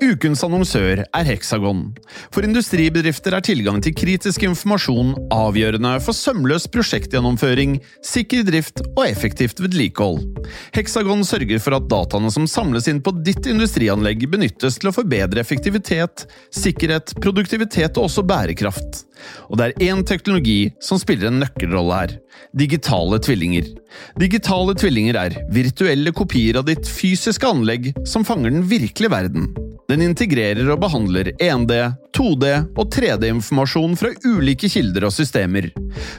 Ukens annonsør er Hexagon. For industribedrifter er tilgang til kritisk informasjon avgjørende for sømløs prosjektgjennomføring, sikker drift og effektivt vedlikehold. Hexagon sørger for at dataene som samles inn på ditt industrianlegg, benyttes til å forbedre effektivitet, sikkerhet, produktivitet og også bærekraft. Og det er én teknologi som spiller en nøkkelrolle her – digitale tvillinger. Digitale tvillinger er virtuelle kopier av ditt fysiske anlegg som fanger den virkelige verden. Den integrerer og behandler 1D, 2D og 3D-informasjon fra ulike kilder og systemer.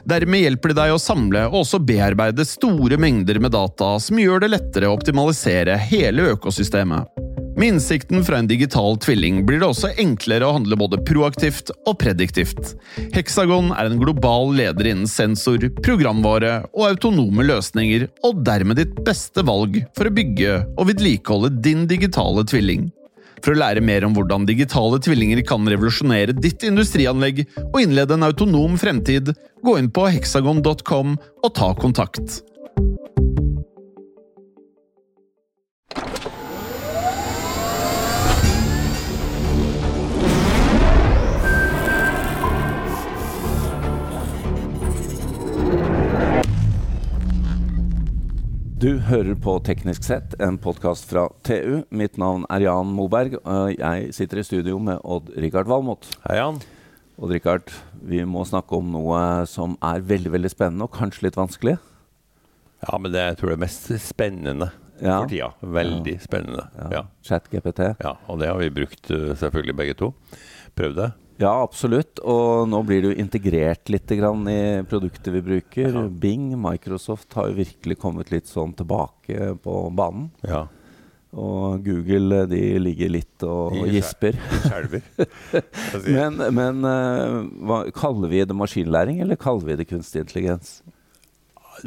Dermed hjelper de deg å samle og også bearbeide store mengder med data som gjør det lettere å optimalisere hele økosystemet. Med innsikten fra en digital tvilling blir det også enklere å handle både proaktivt og prediktivt. Hexagon er en global leder innen sensor, programvare og autonome løsninger, og dermed ditt beste valg for å bygge og vedlikeholde din digitale tvilling. For å lære mer om hvordan digitale tvillinger kan revolusjonere ditt industrianlegg og innlede en autonom fremtid, gå inn på hexagon.com og ta kontakt. Du hører på Teknisk sett, en podkast fra TU. Mitt navn er Jan Moberg, og jeg sitter i studio med Odd-Rikard Valmot. Hei, Jan. Odd-Rikard, vi må snakke om noe som er veldig veldig spennende, og kanskje litt vanskelig. Ja, men det tror jeg er mest spennende Ja. for tida. Veldig spennende. Ja. ChatGPT. ja. Og det har vi brukt uh, selvfølgelig begge to. Prøvd det. Ja, absolutt. Og nå blir det jo integrert litt grann i produktet vi bruker. Ja. Bing, Microsoft har jo virkelig kommet litt sånn tilbake på banen. Ja. Og Google de ligger litt og, og gisper. Men, men eh, hva, kaller vi det maskinlæring, eller kaller vi det kunstig intelligens?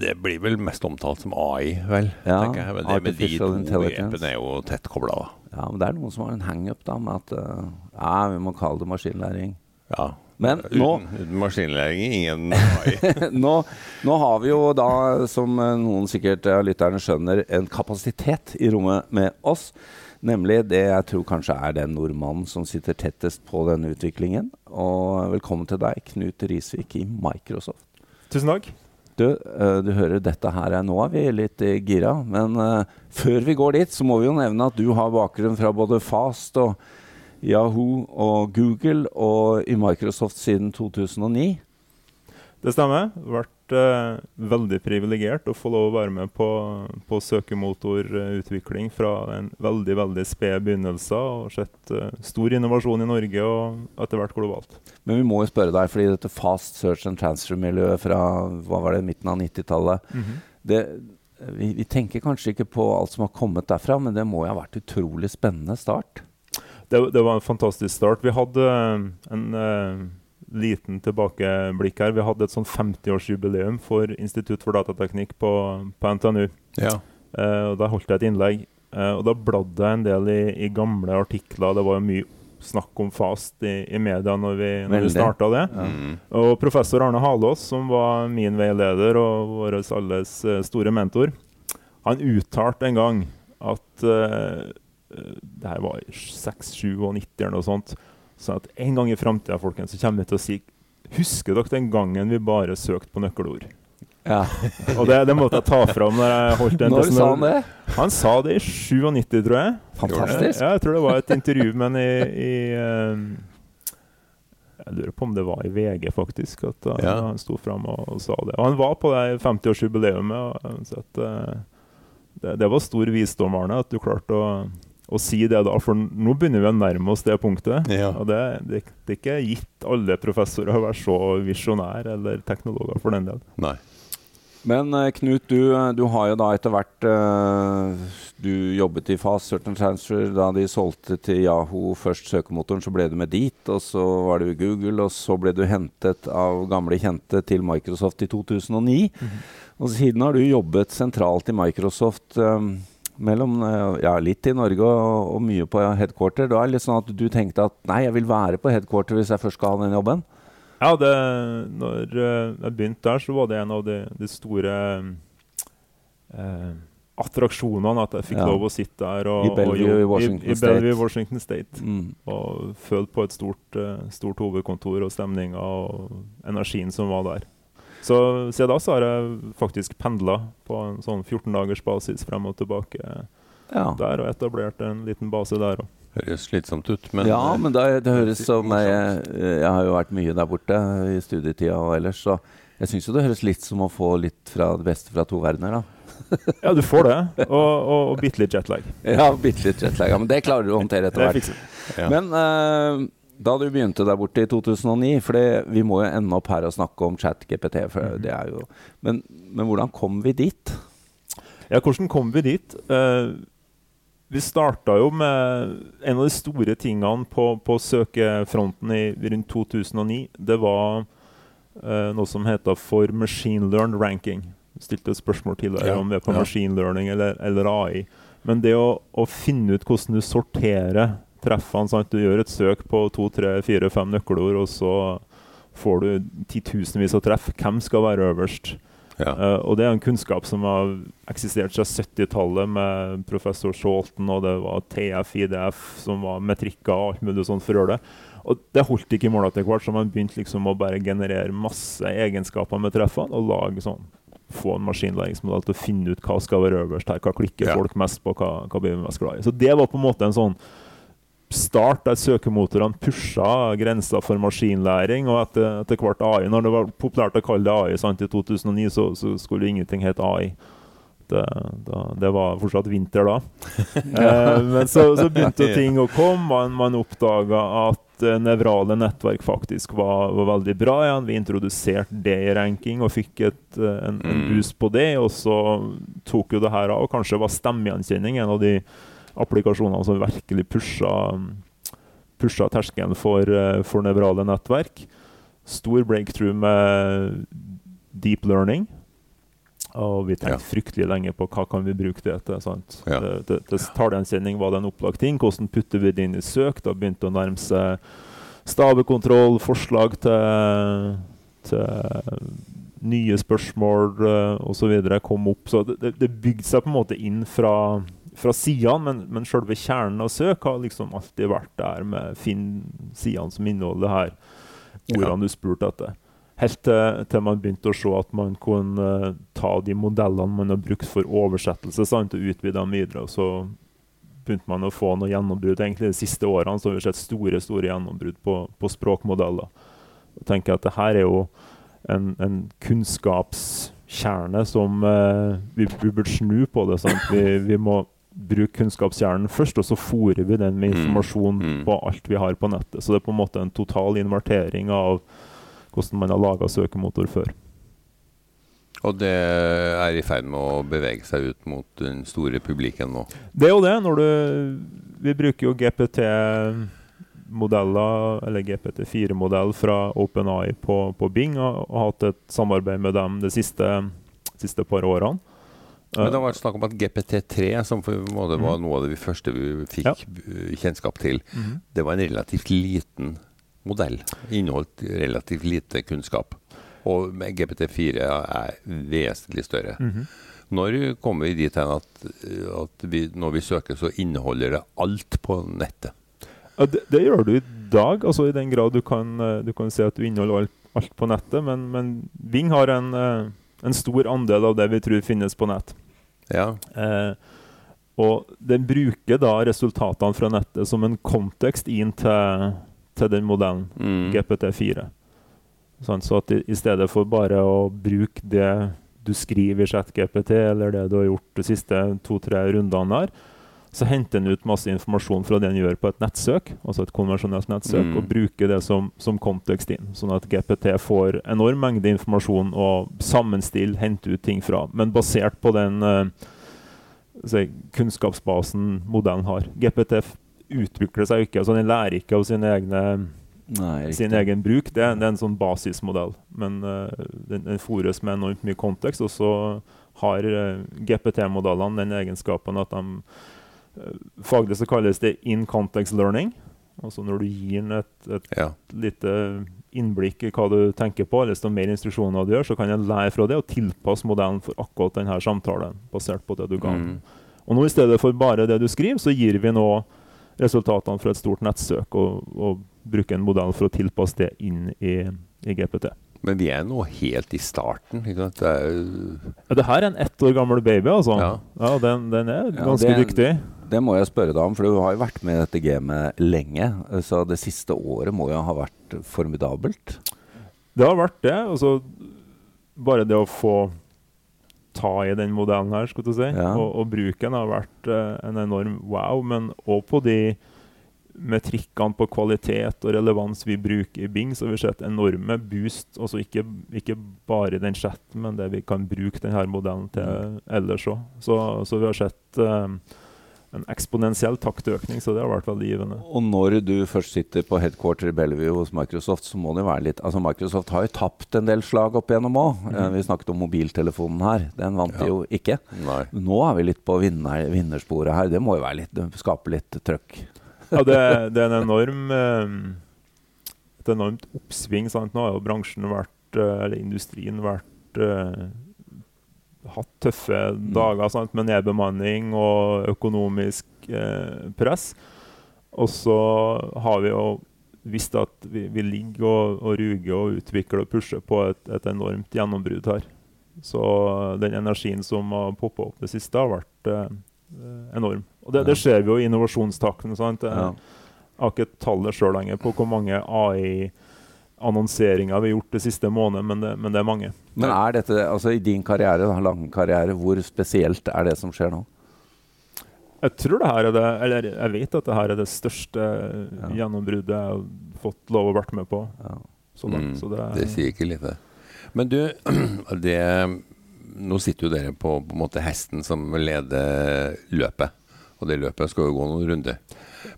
Det blir vel mest omtalt som AI, vel. Ja, tenker jeg. Men det med de to begrepene er jo tett kobla. Ja, men det er noen som har en hangup da med at uh, ja, vi må kalle det maskinlæring. Ja. Men Uten, nå, uten maskinlæring, ingen AI. nå, nå har vi jo da, som eh, noen sikkert av lytterne skjønner, en kapasitet i rommet med oss. Nemlig det jeg tror kanskje er den nordmannen som sitter tettest på denne utviklingen. Og velkommen til deg, Knut Risvik i Microsoft. Tusen takk. Du, eh, du hører dette her er nå er vi litt eh, gira, men eh, før vi går dit, så må vi jo nevne at du har bakgrunn fra både Fast og Yahoo og Google og i Microsoft siden 2009. Det stemmer. Vært eh, veldig privilegert å få lov å være med på, på søkemotorutvikling fra en veldig veldig sped begynnelse og sett uh, stor innovasjon i Norge og etter hvert globalt. Men vi må jo spørre deg, fordi dette Fast Search and Transfer-miljøet fra hva var det, midten av 90-tallet det, vi, vi tenker kanskje ikke på alt som har kommet derfra, men det må jo ha vært utrolig spennende start. det, det var en fantastisk start. Vi hadde eh, en liten tilbakeblikk her. Vi hadde et sånn 50-årsjubileum for Institutt for datateknikk på, på NTNU. ja. Eh, og Da holdt jeg et innlegg. Eh, og Da bladde jeg en del i, i gamle artikler. Det var jo mye snakk om fast i, i media når vi, når vi starta det. Mm. Og professor Arne Halås, som var min veileder og vår alles eh, store mentor, han uttalte en gang at eh, det her var i 6-97 eller noe sånt. Så at en gang i framtida folkens, så kommer vi til å si Husker dere den gangen vi bare søkte på nøkkelord? Ja. Og det, det måtte jeg ta fram når jeg holdt den Når sa han det? Han sa det i 97, tror jeg. Fantastisk. Ja, jeg tror det var et intervju med han i, i eh, Jeg lurer på om det var i VG, faktisk, at uh, Ja. han sto fram og, og sa det. Og han var på det 50-årsjubileumet. og Så at, eh, det, det var stor visdom, Arne, at du klarte å, å si det da. For nå begynner vi å nærme oss det punktet. Ja. Og det, det, det er ikke gitt alle professorer å være så visjonær, eller teknologer for den del. Nei. Men eh, Knut, du, du har jo da etter hvert eh, Du jobbet i Fast Search and Transfer da de solgte til Yahoo først søkemotoren, så ble du med dit, og så var du i Google, og så ble du hentet av gamle kjente til Microsoft i 2009. Og siden har du jobbet sentralt i Microsoft. eh, mellom, eh, ja, litt i Norge og, og mye på headquarter. Da er det litt sånn at du tenkte at nei, jeg vil være på headquarter hvis jeg først skal ha den jobben? Ja, det, når eh, jeg begynte der, så var det en av de, de store eh, attraksjonene at jeg fikk Ja. lov å sitte der og, I Bellevue i Washington i, i State. Bellevue, Washington State. Mm. Og følte på et stort, eh, stort hovedkontor og stemninga og energien som var der. Så siden da så har jeg faktisk pendla på en sånn 14 dagers basis frem og tilbake Ja. der, og etablert en liten base der òg. Høres slitsomt ut, men ja, men det, det høres som jeg, jeg har jo vært mye der borte i studietida og ellers, så jeg syns jo det høres litt som å få litt fra det beste fra to verdener, da. Ja, du får det. Og, og, og bitte litt jetlag. Ja, bitte litt jetlag, ja, men det klarer du å håndtere etter hvert. Ja. Men eh, da du begynte der borte i 2009 For vi må jo ende opp her og snakke om ChatGPT. For Mhm. det er jo men, men hvordan kom vi dit? Ja, hvordan kom vi dit? Uh, vi starta jo med En av de store tingene på, på søkefronten i rundt 2009. Det var uh, noe som heter for machine learned ranking. Jeg stilte et spørsmål tidligere Ja, om det er på ja. machine learning eller, eller AI. Men det å, å finne ut hvordan du sorterer treffene sant? Du gjør et søk på to, tre, fire, fem nøkkelord, og så får du titusenvis av treff. Hvem skal være øverst? ja. Uh, og det er en kunnskap som har eksistert siden 70-tallet med professor Scholten, og det var TF, IDF, som var metrikker og alt mulig sånt for å. Og det holdt ikke i mål etter hvert, så man begynte liksom å bare generere masse egenskaper med treffene og lage sånn få en maskinlæringsmodell til å finne ut hva skal være øverst her, hva klikker Ja. folk mest på, hva, hva blir vi mest glad i. Så det var på en måte en sånn start der søkemotorene pusha grensa for maskinlæring, og etter, etter hvert AI. Når det var populært å kalle det AI sant, i 2009, så, så skulle ingenting hete AI. Det, da, det var fortsatt vinter da. eh, men så, så begynte ting å komme. Man, man oppdaga at eh, nevrale nettverk faktisk var, var veldig bra igjen. Vi introduserte det i ranking og fikk et, eh, en, en Mm. boost på det. Og så tok jo det her av. Og kanskje var stemmegjenkjenning en av de applikasjonene som virkelig pusha, pusha terskelen for, eh, for nevrale nettverk. Stor breakthrough med deep learning. Og vi tenkte Ja. fryktelig lenge på hva kan vi bruke det til. sant? Ja. Det, det, det, Tallgjenkjenning var det en opplagt ting. Hvordan putter vi det inn i søk? Da begynte det å nærme seg stavekontroll, forslag til, til nye spørsmål uh, osv. kom opp. Så det, det, det bygde seg på en måte inn fra, fra sidene, men, men selve kjernen av søk har liksom alltid vært der med finn sidene som inneholder det her ordene du spurte etter. Helt til, til man begynte å se at man kunne eh, ta de modellene man har brukt for oversettelse, sant, og utvide dem videre. og Så begynte man å få noe gjennombrudd. Egentlig De siste årene så har vi sett store store gjennombrudd på, på språkmodeller. Jeg tenker at det her er jo en, en kunnskapskjerne som eh, vi, vi burde snu på det. Sant? Vi, vi må bruke kunnskapskjernen først, og så fòrer vi den med Mm. informasjon Mm. på alt vi har på nettet. Så det er på en måte en total invertering av hvordan man har laga søkemotor før. Og det er i ferd med å bevege seg ut mot den store publiken nå. Det er jo det. du, Vi bruker jo GPT-modeller, eller GPT4-modell fra OpenAI på, på Bing, og, har hatt et samarbeid med dem de siste, siste par årene. Men det har vært snakk om at GPT3, som for en måte var Mhm. noe av det vi første vi fikk Ja. kjennskap til, Mhm. det var en relativt liten modell. Inneholdt relativt lite kunnskap. Og GPT4 er vesentlig større. Mhm. Når kommer vi dit hen at, at vi, når vi søker, så inneholder det alt på nettet? Ja, det, det gjør du i dag, altså i den grad du kan, du kan si at du inneholder alt, alt på nettet. Men, men Bing har en, eh, en stor andel av det vi tror finnes på nett. Ja. Eh, og den bruker da resultatene fra nettet som en kontekst inn til, til den modellen, Mm. GPT4. Sånn, så at i, i stedet for bare å bruke det du skriver i ChatGPT, eller det du har gjort de siste to-tre rundene her, så henter den ut masse informasjon fra det den gjør på et nettsøk, altså et konvensjonelt nettsøk, Mm. og bruker det som, som kontekst inn. Sånn at GPT får enorm mengde informasjon å sammenstille, hente ut ting fra, men basert på den uh, si, kunnskapsbasen modellen har. GPT utvikler seg ikke, altså den lærer ikke av sine egne Nei, sin egen bruk. Det, det er en sånn basismodell. Men uh, den, den fôres med enormt mye kontekst, og så har uh, GPT-modellene den egenskapen at de Faglig så kalles det in context learning. Altså når du gir den et, et Ja. lite innblikk i hva du tenker på, eller desto mer instruksjoner du gjør, så kan jeg lære fra det og tilpasse modellen for akkurat denne samtalen, basert på det du ga. Mm. Og nå i stedet for bare det du skriver, så gir vi nå resultatene fra et stort nettsøk og, og bruker en modell for å tilpasse det inn i, i GPT. Men vi er nå helt i starten. Ikke sant? Det er, Ja, det her er en ett år gammel baby, altså. Ja. Ja, den, den er Ja, ganske det er en- dyktig. Det må jeg spørre deg om, for du har jo vært med i dette gamet lenge. Så det siste året må jo ha vært formidabelt. Det har vært det. Altså, bare det å få ta i den modellen her, skulle du si, Ja. og, og bruke den, har vært uh, en enorm wow. Men òg på de metrikkene på kvalitet og relevans vi bruker i Bing, så har vi sett enorme boost. Altså ikke, ikke bare i den chatten, men det vi kan bruke denne modellen til ellers òg. Så, så vi har sett eh, en eksponentiell taktøkning, så det har vært veldig givende. Og når du først sitter på headquarter i Bellevue hos Microsoft, så må det være litt Altså Microsoft har jo tapt en del slag opp igjennom òg. vi snakket om mobiltelefonen her. Den vant de Ja. jo ikke. nei. Nå er vi litt på vinner, vinnersporet her. Det må jo være litt, det skaper litt trøkk. Ja, det, det er en enorm eh, et enormt oppsving. Sant? Nå har jo bransjen vært, eh, eller industrien vært eh, hatt tøffe dager sant? med nedbemanning og økonomisk eh, press. Og så har vi jo visst at vi, vi ligger og, og ruger og utvikler og pusher på et, et enormt gjennombrudd her. Så den energien som har poppa opp det siste, har vært eh, enorm. Og det, det ser vi jo i innovasjonstakten. sant? Jeg har ikke tallet sjøl lenger på hvor mange AI-annonseringer vi har gjort det siste måneden, men det, men det er mange. Men er dette, altså i din karriere, da, lang karriere, hvor spesielt er det som skjer nå? Jeg tror det her er det, eller jeg vet at det her er det største Ja. gjennombruddet jeg har fått lov å vært med på. Ja. Så langt. Mm, Så det, Det sier ikke lite. Men du, det, nå sitter jo dere på, på en måte hesten som leder løpet. Og det løpet skal jo gå noen runder.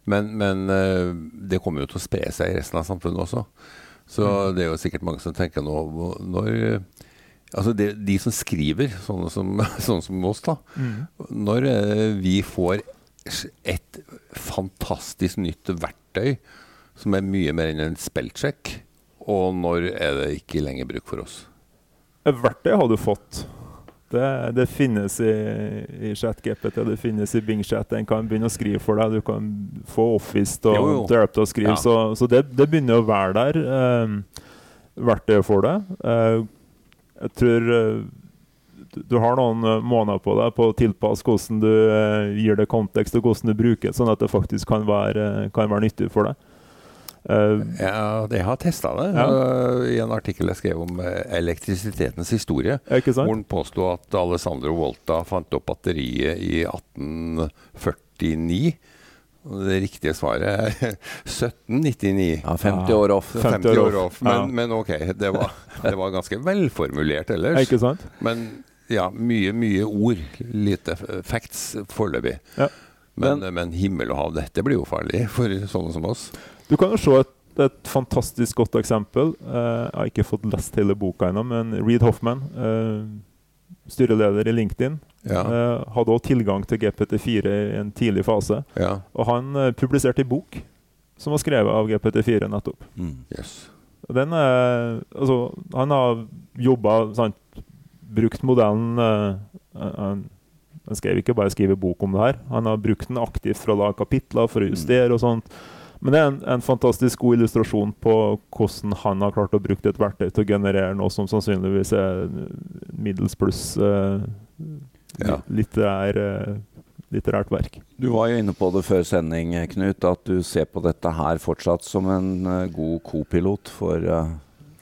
Men, men eh, det kommer jo til å spre seg i resten av samfunnet også. Så det er jo sikkert mange som tenker nå når Altså det, de som skriver, sånne som, sånne som oss, da. Mm. Når eh, vi får et fantastisk nytt verktøy som er mye mer enn en spellcheck, og når er det ikke lenger bruk for oss? Et verktøy har du fått. Det, det finnes i, i ChatGPT, det finnes i BingChat. En kan begynne å skrive for deg. Du kan få Office til å jo. til å hjelpe skrive. Ja. Så, så det, det begynner å være der. Um, verktøyet for det. Eh, jeg tror eh, du, har noen eh, måneder på deg på å tilpasse hvordan du gir det kontekst, og hvordan du bruker det, sånn at det faktisk kan være, kan være nyttig for deg. Eh, Ja, jeg har testa det Ja. uh, i en artikkel jeg skrev om eh, elektrisitetens historie. ikke Hvor han påsto at Alessandro Volta fant opp batteriet i 1849. Det riktige svaret er 1799. Ja, 50 år off. 50 50 år år off. Men, Ja. men ok, det var, det var ganske velformulert ellers. Ikke sant? Men ja, mye, mye ord. Lite facts foreløpig. Ja. Men, men himmel og hav, dette blir jo farlig for sånne som oss. Du kan jo se et, et fantastisk godt eksempel. Uh, jeg har ikke fått lest hele boka ennå, men Reed Hoffman, uh, styreleder i LinkedIn, Ja, uh, hadde også tilgang til GPT4 i en tidlig fase. ja, Og han publiserte en bok som var skrevet av GPT4 nettopp. Mm. yes. Den er, altså, han har jobba Brukt modellen han, han skrev ikke bare skrive bok om det her. Han har brukt den aktivt for å lage kapitler, for å justere og sånt. Men det er en, en fantastisk god illustrasjon på hvordan han har klart å bruke et verktøy til å generere noe som sannsynligvis er middels pluss uh, Ja. litterær, uh, litterært verk. Du var jo inne på det før sending, Knut, at du ser på dette her fortsatt som en uh, god co-pilot for, uh,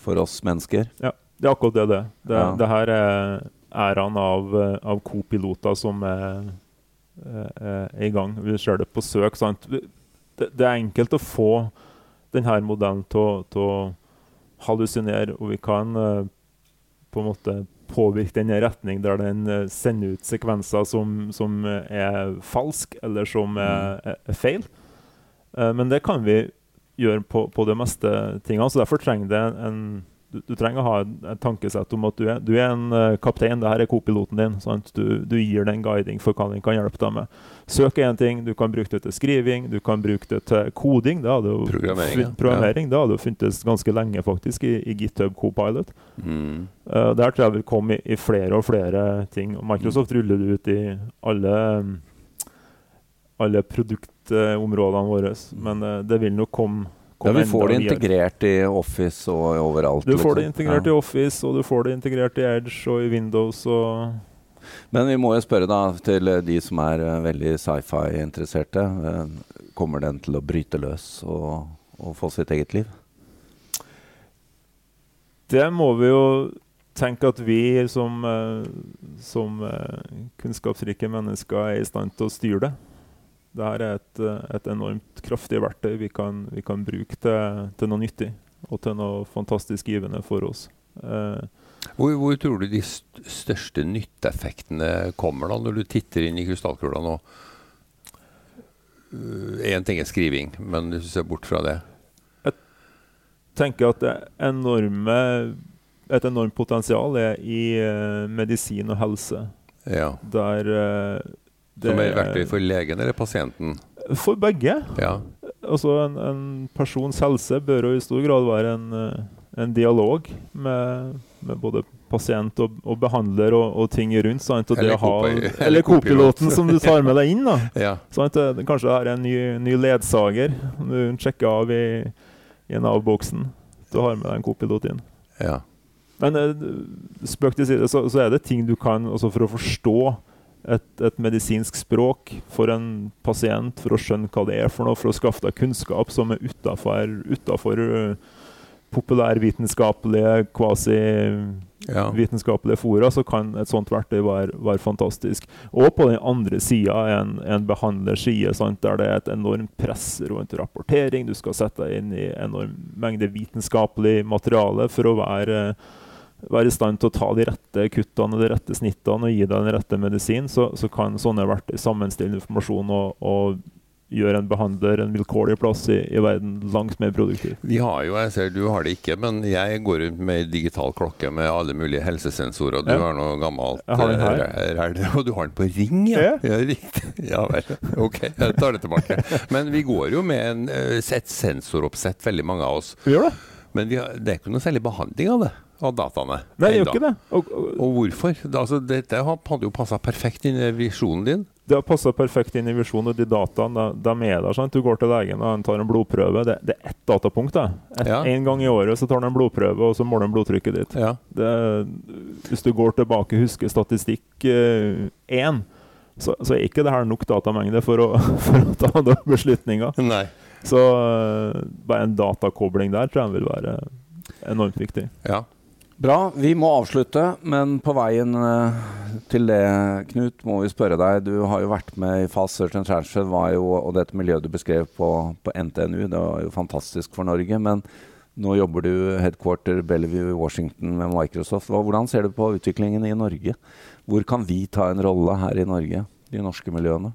for oss mennesker. Ja, Det er akkurat det det er. Det, Ja. det her er æraen av, av co-piloter som er, er, er i gang. Vi ser det på søk. Sant? Det, det er enkelt å få denne modellen til, å- hallusinere, og vi kan eh, på en måte påvirke den i retning der den eh, sender ut sekvenser som, som er falsk, eller som er, er, er feil. Eh, men det kan vi gjøre på, på de meste tingene, så derfor trenger det en Du, du, trenger å ha et tankesett om at du er, du er en uh, kaptein, det her er co-piloten din. Du, du, gir den guiding for hva den kan hjelpe deg med. Søk er én ting, du kan bruke det til skriving, du kan bruke det til koding. Det hadde jo programmering. programmering. Ja. Det hadde jo funtes ganske lenge faktisk i, i GitHub Copilot. Mm. Uh, der tror jeg vil komme i, i, flere og flere ting. Microsoft mm. ruller det ut i alle, alle produktområdene våre, men uh, det vil nok komme ja, Vi får det integrert i Office og overalt. Du liksom. får det integrert ja. i Office, og du får det integrert i Edge og i Windows. og... Men vi må jo spørre da til de som er uh, veldig sci-fi-interesserte. Uh, kommer den til å bryte løs og, og, få sitt eget liv? Det må vi jo tenke at vi som, som kunnskapsrike mennesker er i stand til å styre det. Dette er et, et, enormt kraftig verktøy vi kan, vi kan bruke til, til, noe nyttig og til noe fantastisk givende for oss. Eh, hvor, hvor, tror du de største nytteeffektene kommer da, når du titter inn i krystallkula nå? Én uh, ting er skriving, men hvis du ser bort fra det? Jeg tenker at det enorme, et enormt potensial er i uh, medisin og helse. Ja. Der uh, det, Som er verktøy for legen eller pasienten? For begge. Ja. Altså en, en, persons helse bør jo i stor grad være en, en dialog med, med, både pasient og, og behandler og, og, ting rundt. Sant? Og eller, ha, eller kopiloten som du tar med deg inn. Da. ja. sant? Kanskje det er en ny, ny ledsager du sjekker av i, i Nav-boksen. Du har med deg en kopilot inn. Ja. Men eh, spøk til side, så, så, er det ting du kan også for å forstå et, et, medisinsk språk for en pasient, for å skjønne hva det er for noe, for å skaffe deg kunnskap som er utafor uh, populærvitenskapelige, kvasi-vitenskapelige ja. fora, så kan et sånt verktøy være, være fantastisk. Og på den andre sida en, en behandlerside, der det er et enormt press rundt rapportering. Du skal sette deg inn i enorm mengde vitenskapelig materiale for å være være i stand til å ta de rette kuttene og de rette snittene og gi deg den rette medisin, så, så kan sånne verktøy sammenstille informasjon og, og gjøre en behandler en vilkårlig plass i, i, verden langt mer produktiv. Vi har jo, jeg ser Du har det ikke, men jeg går rundt med digital klokke med alle mulige helsesensorer. Du ja. har noe gammelt ræl, og du har den på ring, ja. ja. riktig. Ja vel. Ok, jeg tar det tilbake. Men vi går jo med en, eh, et sensoroppsett, veldig mange av oss. Vi gjør det. Men har, det er ikke noe særlig behandling av det av dataene. Nei, det gjør ikke det. Og, og, og hvorfor? Altså, dette hadde jo passa perfekt inn i visjonen din. Det har passa perfekt inn i visjonen, og de dataene de, er er der. Sant? Du går til legen og han tar en blodprøve. Det, det er ett datapunkt. det. Et, ja. En gang i året så tar han en blodprøve, og så måler han blodtrykket ditt. Ja. Det, hvis du går tilbake og husker statistikk én, eh, så, så, er ikke det her nok datamengde for å, for å ta den beslutninga. Så uh, bare en datakobling der tror jeg vil være enormt viktig. Ja. Bra. Vi må avslutte, men på veien uh, til det, Knut, må vi spørre deg. Du har jo vært med i Fast Search and Transfer, jo, og dette miljøet du beskrev på, på, NTNU, det var jo fantastisk for Norge. Men nå jobber du headquarter Bellevue Washington med Microsoft. Hvordan ser du på utviklingen i Norge? Hvor kan vi ta en rolle her i Norge, de norske miljøene?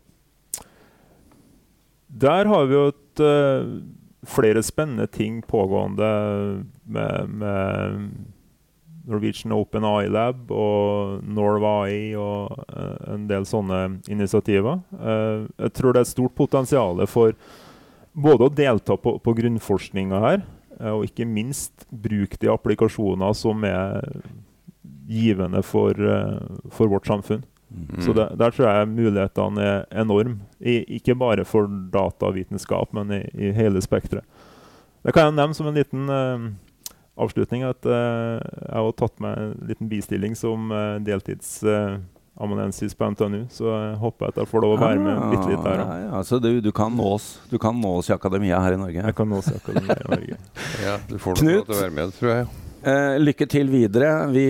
Der har vi jo et, uh, flere spennende ting pågående med, med Norwegian Open AI-lab og Norway og uh, en del sånne initiativer. Uh, jeg tror det er et stort potensial for både å delta på, på grunnforskninga her, uh, og ikke minst bruke de applikasjoner som er givende for, for vårt samfunn. Mm. Så der, Der tror jeg mulighetene er enorme. ikke bare for datavitenskap, men i, i hele spekteret. Det kan jeg nevne som en liten avslutning at uh, jeg har tatt meg en liten bistilling som uh, deltids... Uh, amanuensis på NTNU, så jeg håper at jeg får lov å være med litt, litt der. Ja, ja, så du, du, kan nås, du kan nås i akademia her i Norge? Jeg kan nås i akademia i Norge. ja, du får lov til å være med, tror jeg. lykke til videre. Vi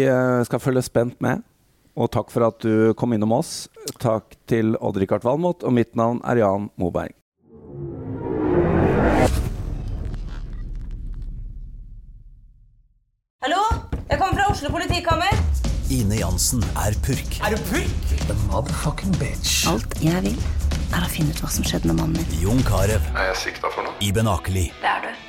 skal følge spent med. Og takk for at du kom innom oss. Takk til Odd-Rikard Valmot, og mitt navn er Jan Moberg. Hallo? Jeg kommer fra Oslo politikammer. Ine Jansen er purk. Er du purk? The motherfucking bitch. Alt jeg vil, er å finne ut hva som skjedde med mannen min. Jon Carew. Er jeg sikta for noe? Iben Akeli. Det er du.